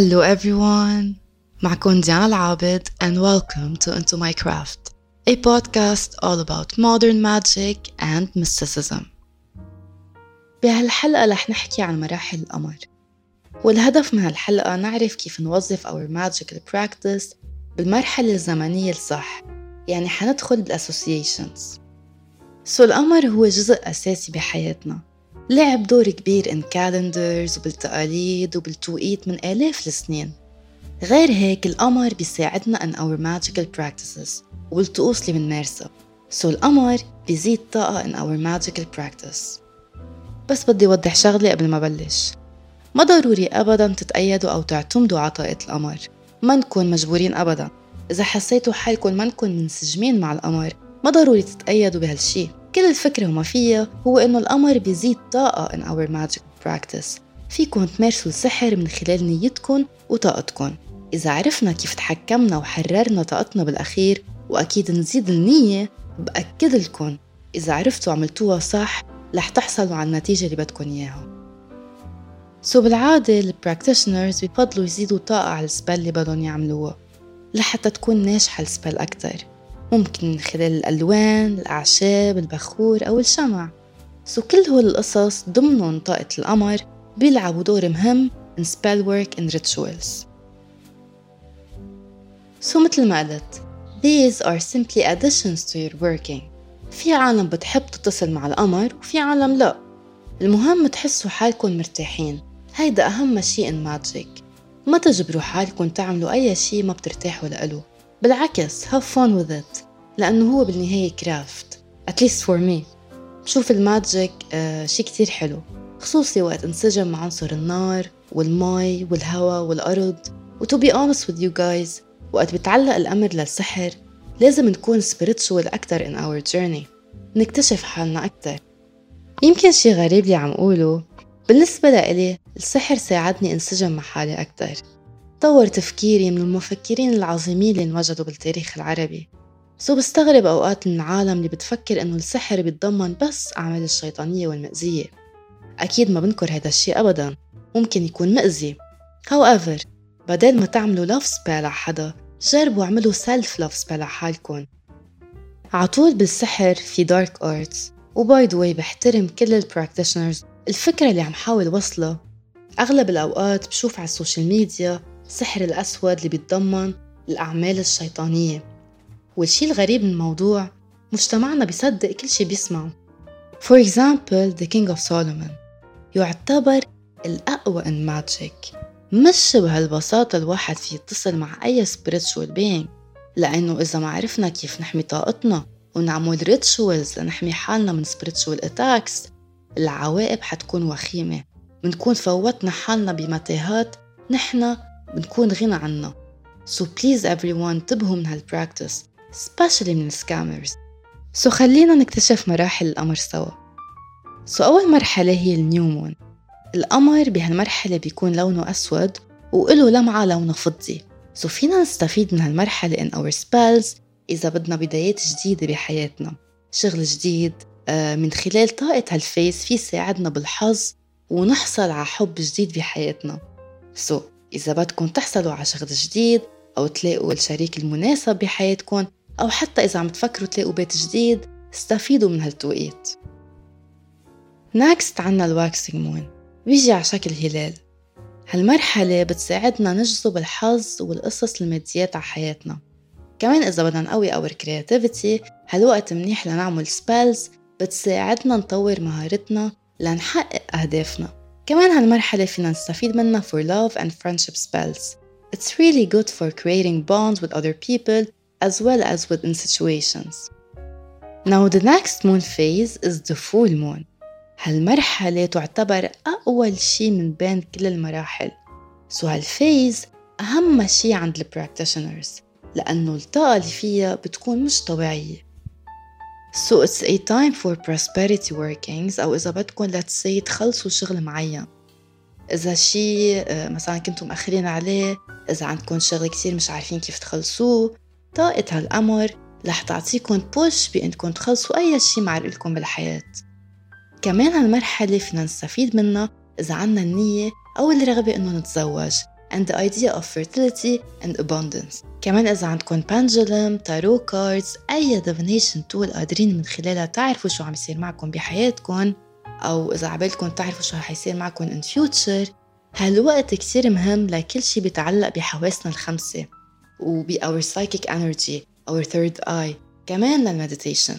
Hello everyone! معكم ديانا العابد and welcome to Into My Craft, a podcast all about modern magic and mysticism. بهالحلقة رح نحكي عن مراحل القمر والهدف من هالحلقة نعرف كيف نوظف our magical practice بالمرحلة الزمنية الصح يعني حندخل بالأسوسيشنز سو القمر هو جزء أساسي بحياتنا لعب دور كبير in calendars وبالتقاليد وبالتوقيت من آلاف السنين. غير هيك القمر بيساعدنا in our magical practices وبالطقوس اللي بنمارسها. so القمر بيزيد طاقة in our magical practice. بس بدي أوضح شغلة قبل ما بلش. ما ضروري أبدا تتقيدوا أو تعتمدوا على طاقة القمر. ما نكون مجبورين أبدا. إذا حسيتوا حالكم ما نكون منسجمين مع القمر ما ضروري تتقيدوا بهالشي. كل الفكرة وما فيها هو إنه القمر بيزيد طاقة in our magic practice. فيكم تمارسوا السحر من خلال نيتكم وطاقتكم. إذا عرفنا كيف تحكمنا وحررنا طاقتنا بالأخير وأكيد نزيد النية بأكد لكم إذا عرفتوا عملتوها صح رح تحصلوا على النتيجة اللي بدكم إياها. so بالعادة ال practitioners بفضلوا يزيدوا طاقة على ال spell اللي بدهم يعملوها لحتى تكون ناجحة ال spell أكتر. ممكن خلال الألوان، الأعشاب، البخور أو الشمع. so كل هول القصص ضمنهم طاقة القمر بيلعبوا دور مهم in spell work and rituals. so مثل ما قلت These are simply additions to your working. في عالم بتحب تتصل مع القمر وفي عالم لا. المهم تحسوا حالكم مرتاحين. هيدا أهم شيء in magic. ما تجبروا حالكم تعملوا أي شيء ما بترتاحوا لإله. بالعكس have fun with it. لأنه هو بالنهاية كرافت at least for me. بشوف الماجيك آه شي كتير حلو. خصوصي وقت انسجم مع عنصر النار والمي والهواء والأرض. و to be honest with you guys وقت بتعلق الأمر للسحر لازم نكون spiritual أكتر in our journey. نكتشف حالنا أكتر. يمكن شي غريب اللي عم قوله بالنسبة لإلي السحر ساعدني انسجم مع حالي أكتر. طور تفكيري من المفكرين العظيمين اللي انوجدوا بالتاريخ العربي. so بستغرب أوقات من العالم اللي بتفكر إنه السحر بيتضمن بس أعمال الشيطانية والمؤذية أكيد ما بنكر هذا الشيء أبدا. ممكن يكون مؤذي however بدل ما تعملوا love spell على حدا جربوا اعملوا self love spell على حالكم. عطول بالسحر في dark arts و by the way بحترم كل ال practitioners الفكرة اللي عم حاول وصلها أغلب الأوقات بشوف على ال social media السحر الأسود اللي بيتضمن الأعمال الشيطانية. والشي الغريب من الموضوع مجتمعنا بيصدق كل شي بيسمعه. For example, the King of Solomon. يعتبر الأقوى in magic. مش بهالبساطة الواحد فيه يتصل مع أي spiritual being. لأنه إذا ما عرفنا كيف نحمي طاقتنا ونعمل rituals لنحمي حالنا من spiritual attacks العواقب حتكون وخيمة. بنكون فوتنا حالنا بمتاهات نحن بنكون غنى عنها So please everyone انتبهوا من هال practice especially من ال scammers so خلينا نكتشف مراحل القمر سوا. so أول مرحلة هي ال new moon. القمر بهالمرحلة بيكون لونه أسود وإله لمعة لونه فضي. so فينا نستفيد من هالمرحلة in our spells إذا بدنا بدايات جديدة بحياتنا. شغل جديد آه، من خلال طاقة هال phase فيه يساعدنا بالحظ ونحصل على حب جديد بحياتنا. so, إذا بدكم تحصلوا على شغل جديد أو تلاقوا الشريك المناسب بحياتكم أو حتى إذا عم تفكروا تلاقوا بيت جديد استفيدوا من هالتوقيت. next عنا ال waxing moon بيجي على شكل هلال. هالمرحلة بتساعدنا نجذب الحظ والقصص الماديات على حياتنا. كمان إذا بدنا نقوي our creativity هالوقت منيح لنعمل spells بتساعدنا نطور مهارتنا لنحقق أهدافنا. كمان هالمرحلة فينا نستفيد منها for love and friendship spells It's really good for creating bonds with other people as well as within situations. Now the next moon phase is the full moon. هالمرحلة تعتبر أقوى شي من بين كل المراحل. so هال phase أهم شي عند ال practitioners لأنه الطاقة اللي فيها بتكون مش طبيعية. So it's a time for prosperity workings. أو إذا بدكم let's say تخلصوا شغل معين. إذا شي مثلا كنتم مأخرين عليه إذا عندكم شغل كتير مش عارفين كيف تخلصوه طاقة هالأمر رح تعطيكم بوش بإنكم تخلصوا أي شي معرقلكم بالحياة. كمان هالمرحلة فينا نستفيد منها إذا عنا النية أو الرغبة إنه نتزوج. And the idea of fertility and abundance. كمان إذا عندكم pendulum, tarot cards أي divination tool قادرين من خلالها تعرفوا شو عم يصير معكم بحياتكم أو إذا عبالكم تعرفوا شو حيصير معكم in future هالوقت كتير مهم لكل شي بيتعلق بحواسنا الخمسة وب our psychic energy our third eye كمان لل meditation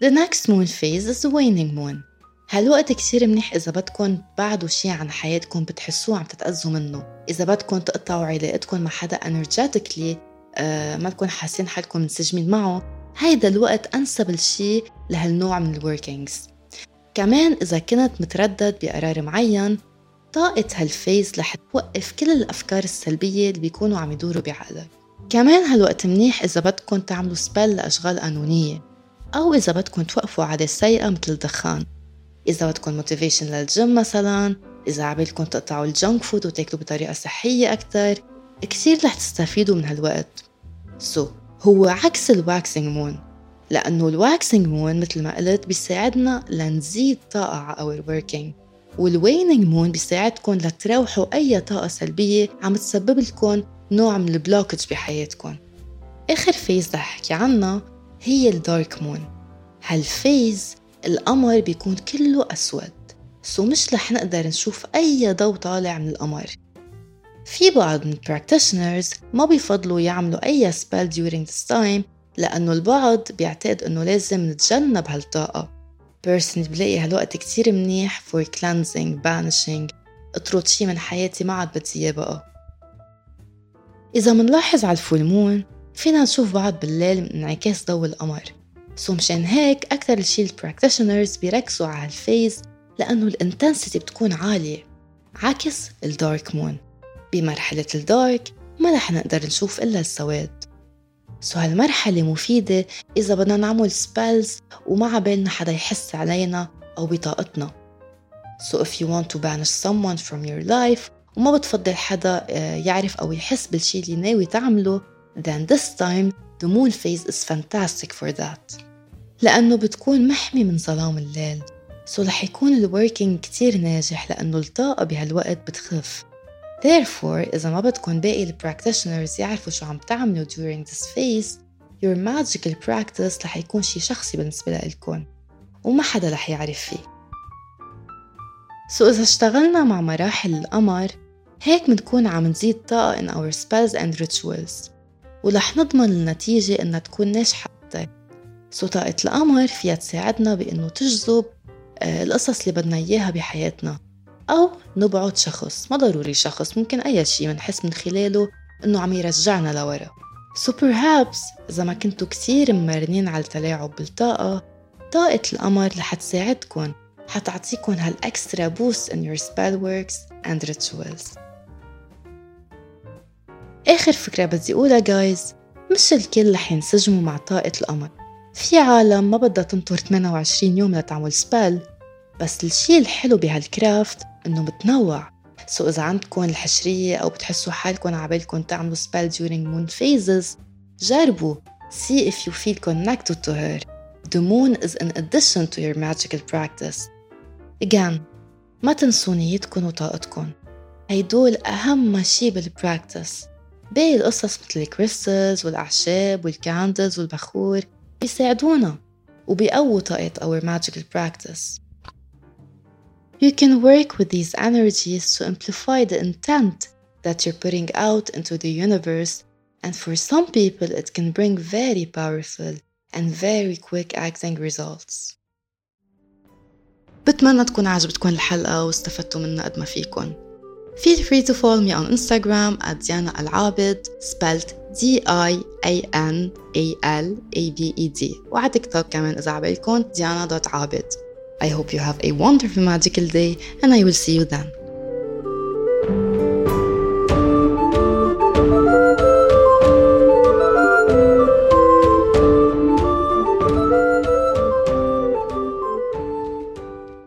The next moon phase is the waning moon. هالوقت كتير منيح إذا بدكن بعدوا شي عن حياتكم بتحسوه عم تتأذوا منه؟ إذا بدكن تقطعوا علاقتكم مع حدا energetically آه ما تكون حاسين حالكم منسجمين معه. هيدا الوقت أنسب الشي لهالنوع من ال workings كمان إذا كنت متردد بقرار معين طاقة هال phase رح توقف كل الأفكار السلبية اللي بيكونوا عم يدوروا بعقلك. كمان هالوقت منيح إذا بدكم تعملوا spell لأشغال قانونية أو إذا بدكم توقفوا عادة سيئة مثل الدخان. إذا بدكم motivation لل gym مثلا إذا عبالكم تقطعوا ال junk food وتاكلوا بطريقة صحية أكتر كتير رح تستفيدوا من هالوقت. so so, هو عكس ال waxing moon لأنه ال waxing moon مثل ما قلت بيساعدنا لنزيد طاقة على our working. وال waning moon بيساعدكم لتروحوا أي طاقة سلبية عم تسبب لكم نوع من ال blockage بحياتكم. آخر phase رح أحكي عنها هي ال dark moon هال phase القمر بيكون كله أسود so مش رح نقدر نشوف أي ضوء طالع من القمر. في بعض من practitioners ما بيفضلوا يعملوا أي spell during this time لأنه البعض بيعتقد إنه لازم نتجنب هالطاقة. Personally بلاقي هالوقت كتير منيح for cleansing banishing اطرد شي من حياتي ما عاد بدي إياه بقى. إذا منلاحظ على ال full moon فينا نشوف بعض بالليل من انعكاس ضوء القمر. so مشان هيك أكثر الشي ال practitioners بيركزوا على هال phase لأنه ال intensity بتكون عالية عكس ال dark moon بمرحلة ال dark ما رح نقدر نشوف إلا السواد. so هالمرحلة مفيدة إذا بدنا نعمل spells وما عبالنا حدا يحس علينا أو بطاقتنا. So if you want to banish someone from your life وما بتفضل حدا آه، يعرف أو يحس بالشي اللي ناوي تعمله then this time the moon phase is fantastic for that. لأنه بتكون محمي من ظلام الليل. so رح يكون ال working كتير ناجح لأنه الطاقة بهالوقت بتخف. Therefore, إذا ما بدكم باقي ال practitioners يعرفوا شو عم تعملوا during this phase, your magical practice رح يكون شي شخصي بالنسبة لإلكم وما حدا رح يعرف فيه. so so إذا اشتغلنا مع مراحل القمر هيك بنكون عم نزيد طاقة in our spells and rituals. ورح نضمن النتيجة إنها تكون ناجحة أكتر. so طاقة القمر فيها تساعدنا بإنه تجذب آه، القصص اللي بدنا إياها بحياتنا. أو نبعد شخص ما ضروري شخص ممكن أي شيء منحس من خلاله إنه عم يرجعنا لورا. So perhaps إذا ما كنتوا كتير ممرنين على التلاعب بالطاقة طاقة القمر رح تساعدكم حتعطيكم هالإكسترا بوست in your spell works and rituals. آخر فكرة بدي أقولها جايز مش الكل رح ينسجموا مع طاقة القمر في عالم ما بدها تنطر 28 يوم لتعمل spell بس الشي الحلو بهال craft إنه متنوع. so إذا عندكم الحشرية أو بتحسوا حالكم عبالكم تعملوا spell during moon phases جربوا. See if you feel connected to her. The moon is in addition to your magical practice. Again ما تنسوا نيتكم وطاقتكم هيدول أهم شي بال practice باقي القصص مثل ال crystals والأعشاب وال candles والبخور. بيساعدونا وبيقووا طاقة our magical practice You can work with these energies to amplify the intent that you're putting out into the universe, and for some people, it can bring very powerful and very quick acting results. بتمنى تكون عجبتكم الحلقة واستفدتوا منها قد ما فيكن. Feel free to follow me on Instagram at Diana Al spelled D-I-A-N-A-L-A-B-E-D وعلى تيك توك كمان إذا عبالكم diana.عابد I hope you have a wonderful magical day and I will see you then.